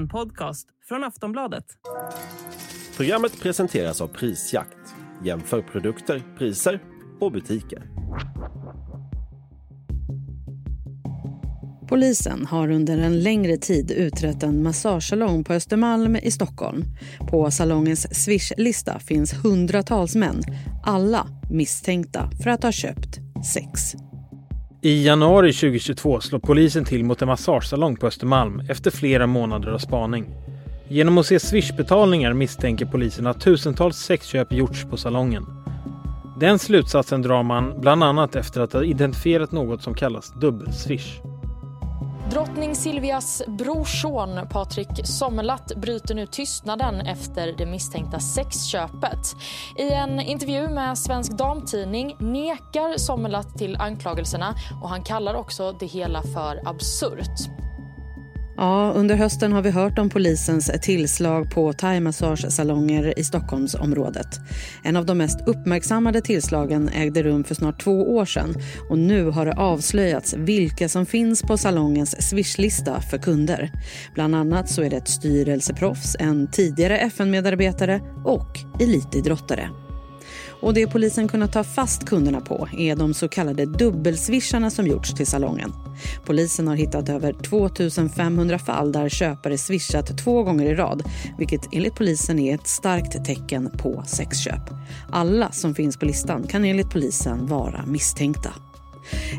En podcast från Aftonbladet. Programmet presenteras av Prisjakt. Jämför produkter, priser och butiker. Polisen har under en längre tid utrett en massagesalong på Östermalm i Stockholm. På salongens Swish-lista finns hundratals män, alla misstänkta för att ha köpt sex. I januari 2022 slår polisen till mot en massagesalong på Östermalm efter flera månader av spaning. Genom att se swishbetalningar misstänker polisen att tusentals sexköp gjorts på salongen. Den slutsatsen drar man bland annat efter att ha identifierat något som kallas dubbelswish. Drottning Silvias brorson Patrik Sommerlath bryter nu tystnaden efter det misstänkta sexköpet. I en intervju med Svensk Damtidning nekar Sommerlath till anklagelserna och han kallar också det hela för absurt. Ja, under hösten har vi hört om polisens tillslag på thaimassagesalonger i Stockholmsområdet. En av de mest uppmärksammade tillslagen ägde rum för snart två år sedan och nu har det avslöjats vilka som finns på salongens swishlista för kunder. Bland annat så är det ett styrelseproffs, en tidigare FN-medarbetare och elitidrottare. Och det polisen kunnat ta fast kunderna på är de så kallade dubbelswisharna som gjorts till salongen. Polisen har hittat över 2500 fall där köpare swishat två gånger i rad vilket enligt polisen är ett starkt tecken på sexköp. Alla som finns på listan kan enligt polisen vara misstänkta.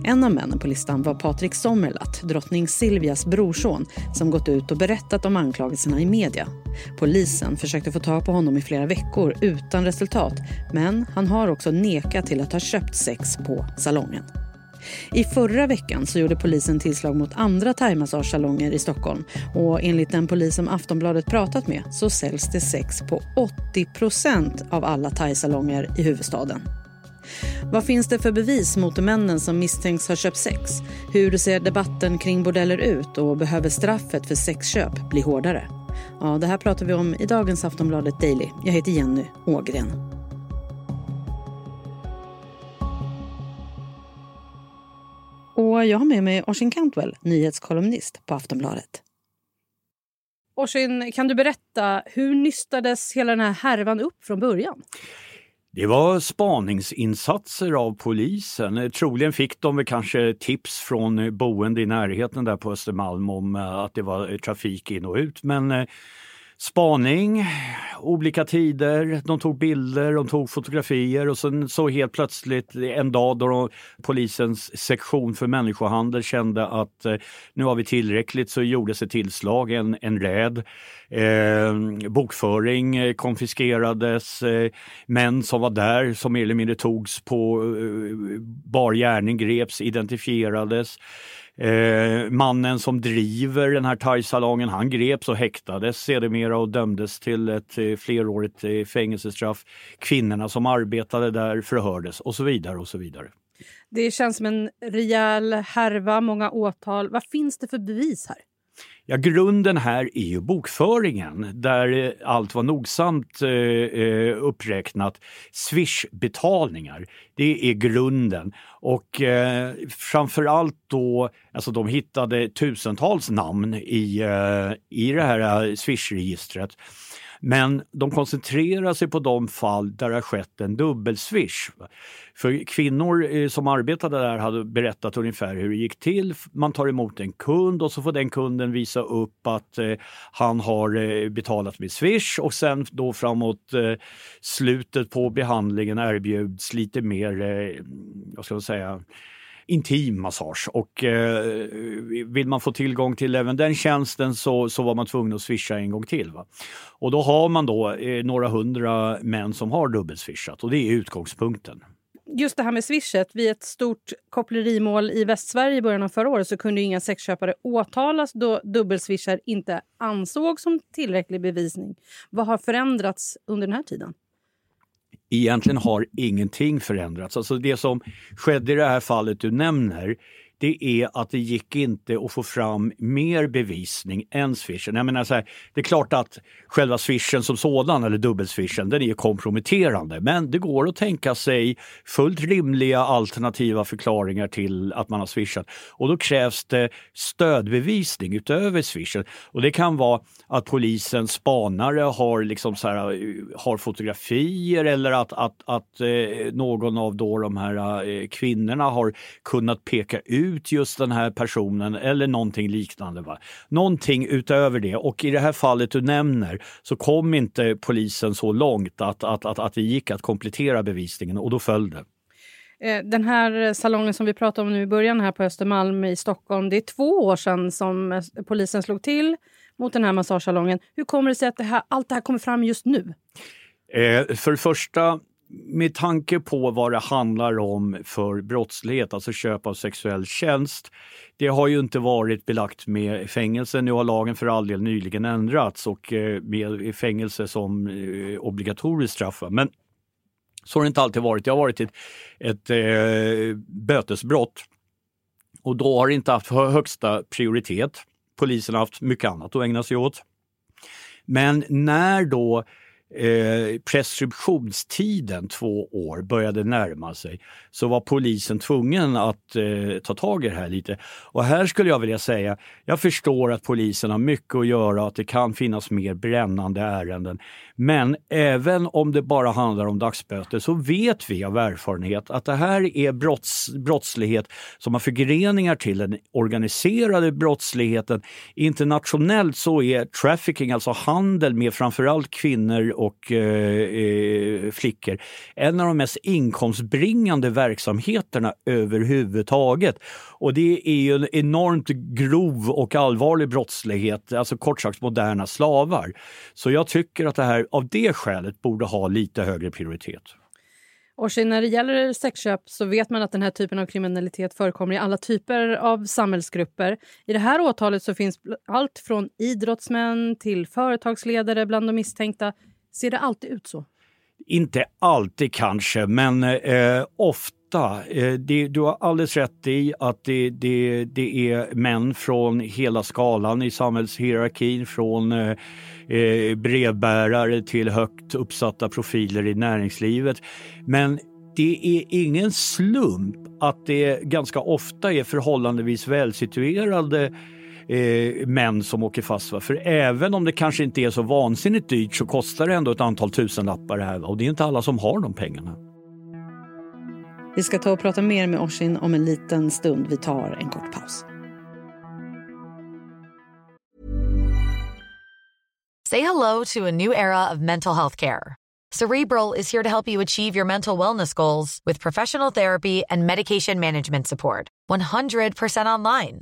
En av männen på listan var Patrik Sommerlath, drottning Silvias brorson som gått ut och berättat om anklagelserna i media. Polisen försökte få tag på honom i flera veckor utan resultat men han har också nekat till att ha köpt sex på salongen. I förra veckan så gjorde polisen tillslag mot andra thaimassagesalonger i Stockholm. Och enligt den polis som Aftonbladet pratat med så säljs det sex på 80% av alla thaisalonger i huvudstaden. Vad finns det för bevis mot männen som misstänks ha köpt sex? Hur ser debatten kring bordeller ut och behöver straffet för sexköp bli hårdare? Ja, det här pratar vi om i dagens Aftonbladet Daily. Jag heter Jenny Ågren. Och jag har med mig Oisin Cantwell, nyhetskolumnist på Aftonbladet. Oisin, kan du berätta, hur nystades hela den här härvan upp från början? Det var spaningsinsatser av polisen. Troligen fick de kanske tips från boende i närheten där på Östermalm om eh, att det var trafik in och ut. Men eh, spaning, olika tider, de tog bilder, de tog fotografier och sen så helt plötsligt en dag då de, polisens sektion för människohandel kände att eh, nu har vi tillräckligt så gjordes ett tillslag, en, en räd. Eh, bokföring eh, konfiskerades, eh, män som var där som mer eller mindre togs på eh, bar gärning greps, identifierades. Eh, mannen som driver den här thaisalongen han greps och häktades sedermera och dömdes till ett eh, flerårigt eh, fängelsestraff. Kvinnorna som arbetade där förhördes och så vidare och så vidare. Det känns som en rejäl härva, många åtal. Vad finns det för bevis här? Ja, grunden här är ju bokföringen där eh, allt var nogsamt eh, eh, uppräknat. Swish-betalningar, det är grunden. Och eh, framförallt då, alltså de hittade tusentals namn i, eh, i det här eh, Swish-registret. Men de koncentrerar sig på de fall där det har skett en dubbelswish. För kvinnor eh, som arbetade där hade berättat ungefär hur det gick till. Man tar emot en kund och så får den kunden visa upp att eh, han har eh, betalat med Swish och sen då framåt slutet på behandlingen erbjuds lite mer, vad ska man säga, intim massage och eh, vill man få tillgång till även den tjänsten så, så var man tvungen att swisha en gång till. Va? Och då har man då eh, några hundra män som har dubbelswishat och det är utgångspunkten. Just det här med swishet. Vid ett stort kopplerimål i Västsverige i början av förra året så kunde inga sexköpare åtalas då dubbelswishar inte ansågs som tillräcklig bevisning. Vad har förändrats under den här tiden? Egentligen har ingenting förändrats. Alltså det som skedde i det här fallet du nämner, det är att det gick inte att få fram mer bevisning än swishen. Jag menar så här, det är klart att själva swishen som sådan, eller dubbelswishen, den är komprometterande. Men det går att tänka sig fullt rimliga alternativa förklaringar till att man har swishat. Och då krävs det stödbevisning utöver swishen. Och det kan vara att polisens spanare har, liksom så här, eh, har fotografier eller att, att, att eh, någon av då de här eh, kvinnorna har kunnat peka ut just den här personen eller någonting liknande. Va? Någonting utöver det och i det här fallet du nämner så kom inte polisen så långt att, att, att, att det gick att komplettera bevisningen och då föll det. Eh, den här salongen som vi pratade om nu i början här på Östermalm i Stockholm, det är två år sedan som eh, polisen slog till mot den här massagesalongen. Hur kommer det sig att det här, allt det här kommer fram just nu? Eh, för det första, med tanke på vad det handlar om för brottslighet, alltså köp av sexuell tjänst. Det har ju inte varit belagt med fängelse. Nu har lagen för all del nyligen ändrats och eh, med fängelse som eh, obligatoriskt straff. Men så har det inte alltid varit. Det har varit ett, ett eh, bötesbrott och då har det inte haft högsta prioritet. Polisen har haft mycket annat att ägna sig åt. Men när då eh, preskriptionstiden, två år, började närma sig så var polisen tvungen att eh, ta tag i det här lite. Och här skulle jag vilja säga, jag förstår att polisen har mycket att göra och att det kan finnas mer brännande ärenden. Men även om det bara handlar om dagsböter så vet vi av erfarenhet att det här är brotts, brottslighet som har förgreningar till den organiserade brottsligheten. Internationellt så är trafficking, alltså handel med framförallt kvinnor och eh, eh, flickor, en av de mest inkomstbringande verksamheterna överhuvudtaget. Och det är ju en enormt grov och allvarlig brottslighet, alltså kort sagt moderna slavar. Så jag tycker att det här av det skälet borde ha lite högre prioritet. Och när det gäller sexköp så vet man att den här typen av kriminalitet förekommer i alla typer av samhällsgrupper. I det här åtalet så finns allt från idrottsmän till företagsledare bland de misstänkta. Ser det alltid ut så? Inte alltid kanske, men eh, ofta eh, det, du har alldeles rätt i att det, det, det är män från hela skalan i samhällshierarkin, från eh, eh, brevbärare till högt uppsatta profiler i näringslivet. Men det är ingen slump att det ganska ofta är förhållandevis välsituerade eh, män som åker fast. För även om det kanske inte är så vansinnigt dyrt så kostar det ändå ett antal tusenlappar det här och det är inte alla som har de pengarna. Vi ska ta och prata mer med Oshin om en liten stund. Vi tar en kort paus. Say hello to a new era of mental health care. Cerebral is here to help you achieve your mental wellness goals with professional therapy and medication management support. 100% online.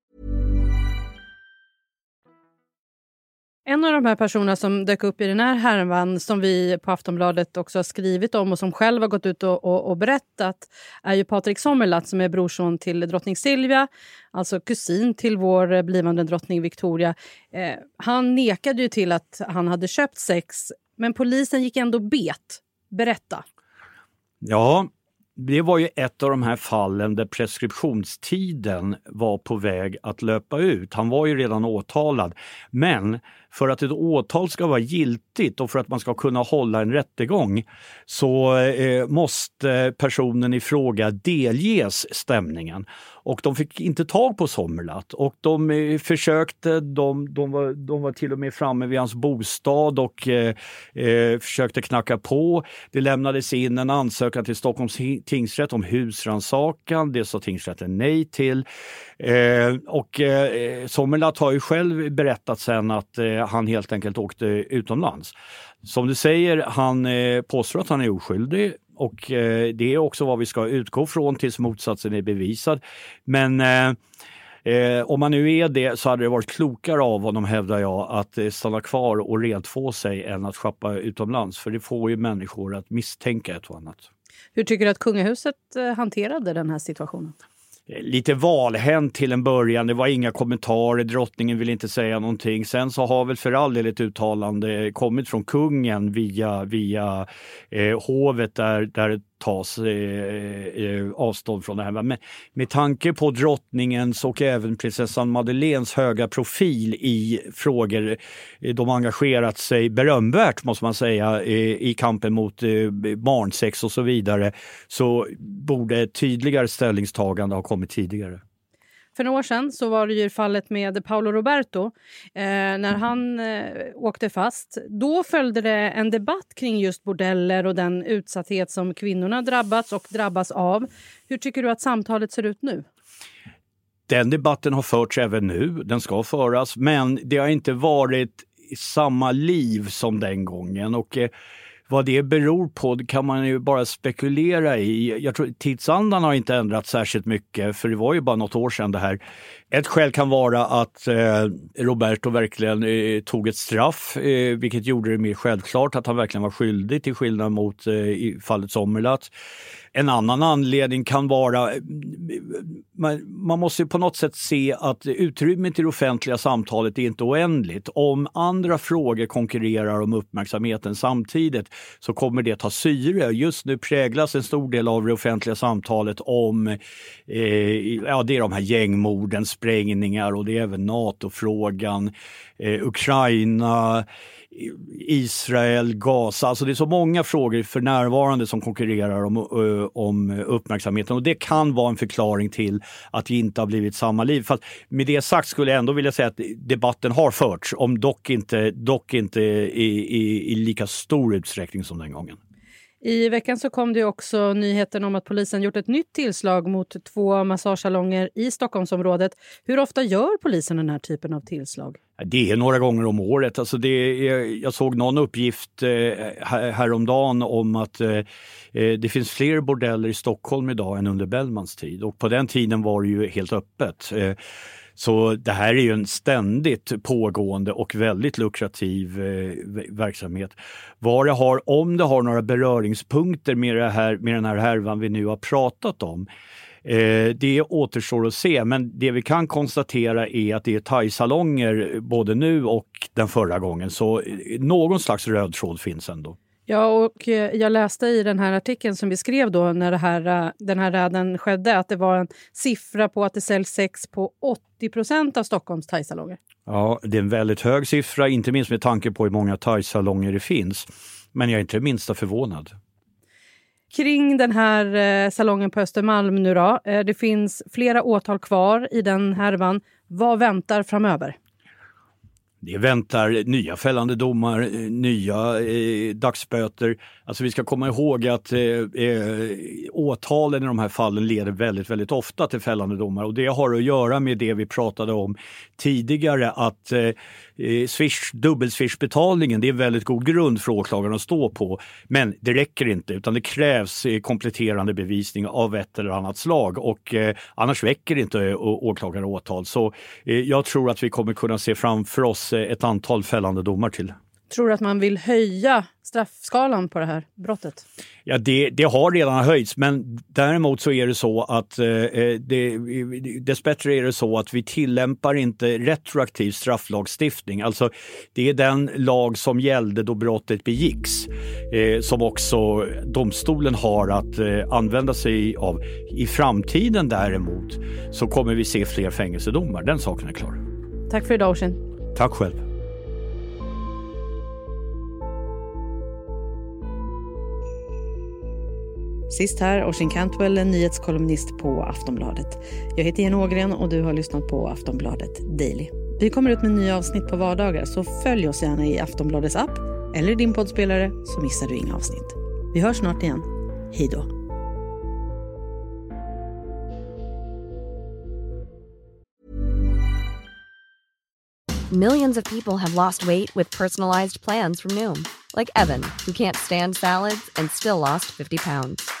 En av de här personerna som dök upp i den här härvan som vi på Aftonbladet också har skrivit om och som själv har gått ut och, och, och berättat är ju Patrik Sommerlath som är brorson till drottning Silvia, alltså kusin till vår blivande drottning Victoria. Eh, han nekade ju till att han hade köpt sex, men polisen gick ändå bet. Berätta. Ja, det var ju ett av de här fallen där preskriptionstiden var på väg att löpa ut. Han var ju redan åtalad. Men för att ett åtal ska vara giltigt och för att man ska kunna hålla en rättegång så eh, måste personen i fråga delges stämningen och de fick inte tag på Sommerlath och de eh, försökte, de, de, var, de var till och med framme vid hans bostad och eh, eh, försökte knacka på. Det lämnades in en ansökan till Stockholms tingsrätt om husrannsakan. Det sa tingsrätten nej till. Eh, och eh, Sommerlath har ju själv berättat sen att eh, han helt enkelt åkte utomlands. Som du säger, han eh, påstår att han är oskyldig och eh, det är också vad vi ska utgå från tills motsatsen är bevisad. Men eh, Eh, om man nu är det så hade det varit klokare av honom, hävdar jag, att eh, stanna kvar och rentvå sig än att shoppa utomlands. För det får ju människor att misstänka ett och annat. Hur tycker du att kungahuset eh, hanterade den här situationen? Lite valhänt till en början. Det var inga kommentarer, drottningen ville inte säga någonting. Sen så har väl för all del ett uttalande kommit från kungen via, via eh, hovet där, där tas eh, eh, avstånd från det här. Men med tanke på drottningens och även prinsessan Madeleines höga profil i frågor eh, de de engagerat sig berömvärt måste man säga eh, i kampen mot barnsex och så vidare så borde ett tydligare ställningstagande ha kommit tidigare. För några år sedan så var det ju fallet med Paolo Roberto eh, när han eh, åkte fast. Då följde det en debatt kring just bordeller och den utsatthet som kvinnorna drabbats och drabbas av. Hur tycker du att samtalet ser ut nu? Den debatten har förts även nu, den ska föras, men det har inte varit samma liv som den gången. Och, eh, vad det beror på kan man ju bara spekulera i. Jag tror tidsandan har inte ändrats särskilt mycket, för det var ju bara något år sedan det här. Ett skäl kan vara att eh, Roberto verkligen eh, tog ett straff, eh, vilket gjorde det mer självklart att han verkligen var skyldig till skillnad mot eh, i fallet Sommerlath. En annan anledning kan vara, eh, man, man måste på något sätt se att utrymmet i det offentliga samtalet är inte oändligt. Om andra frågor konkurrerar om uppmärksamheten samtidigt så kommer det ta syre. Just nu präglas en stor del av det offentliga samtalet om, eh, ja det är de här gängmorden, sprängningar och det är även NATO-frågan, eh, Ukraina, Israel, Gaza. Alltså det är så många frågor för närvarande som konkurrerar om, eh, om uppmärksamheten och det kan vara en förklaring till att vi inte har blivit samma liv. Fast med det sagt skulle jag ändå vilja säga att debatten har förts, om dock inte, dock inte i, i, i lika stor utsträckning som den gången. I veckan så kom det också nyheten om att polisen gjort ett nytt tillslag mot två massagesalonger i Stockholmsområdet. Hur ofta gör polisen den här typen av tillslag? Det är några gånger om året. Alltså det är, jag såg någon uppgift eh, häromdagen om att eh, eh, det finns fler bordeller i Stockholm idag än under Bellmans tid och på den tiden var det ju helt öppet. Eh, så det här är ju en ständigt pågående och väldigt lukrativ eh, verksamhet. Vad det har, om det har några beröringspunkter med, det här, med den här härvan vi nu har pratat om, eh, det återstår att se, men det vi kan konstatera är att det är thaisalonger eh, både nu och den förra gången, så eh, någon slags röd tråd finns ändå. Ja, och eh, jag läste i den här artikeln som vi skrev då när det här, den här räden skedde att det var en siffra på att det säljs sex på 80 procent av Stockholms thaisalonger. Ja, det är en väldigt hög siffra, inte minst med tanke på hur många thaisalonger det finns. Men jag är inte det minsta förvånad. Kring den här eh, salongen på Östermalm nu då. Det finns flera åtal kvar i den härvan. Vad väntar framöver? Det väntar nya fällande domar, eh, nya eh, dagsböter. Alltså vi ska komma ihåg att eh, eh, åtalen i de här fallen leder väldigt, väldigt ofta till fällande domar och det har att göra med det vi pratade om tidigare att eh Eh, swish, dubbelswishbetalningen, det är en väldigt god grund för åklagaren att stå på. Men det räcker inte utan det krävs eh, kompletterande bevisning av ett eller annat slag och eh, annars väcker inte eh, åklagare åtal. Så eh, jag tror att vi kommer kunna se framför oss ett antal fällande domar till. Tror du att man vill höja straffskalan på det här brottet? Ja, det, det har redan höjts, men däremot så är det så att eh, eh det, dessbättre är det så att vi tillämpar inte retroaktiv strafflagstiftning. Alltså, det är den lag som gällde då brottet begicks eh, som också domstolen har att eh, använda sig av. I framtiden däremot så kommer vi se fler fängelsedomar. Den saken är klar. Tack för idag, Oisin. Tack själv. Sist här, Oisin Cantwell, en nyhetskolumnist på Aftonbladet. Jag heter Jenny Ågren och du har lyssnat på Aftonbladet Daily. Vi kommer ut med nya avsnitt på vardagar, så följ oss gärna i Aftonbladets app eller i din poddspelare så missar du inga avsnitt. Vi hörs snart igen. Hej då! Millions of people have lost weight with personalized plans from Noom, like Evan, who can't stand salads and still lost 50 pounds.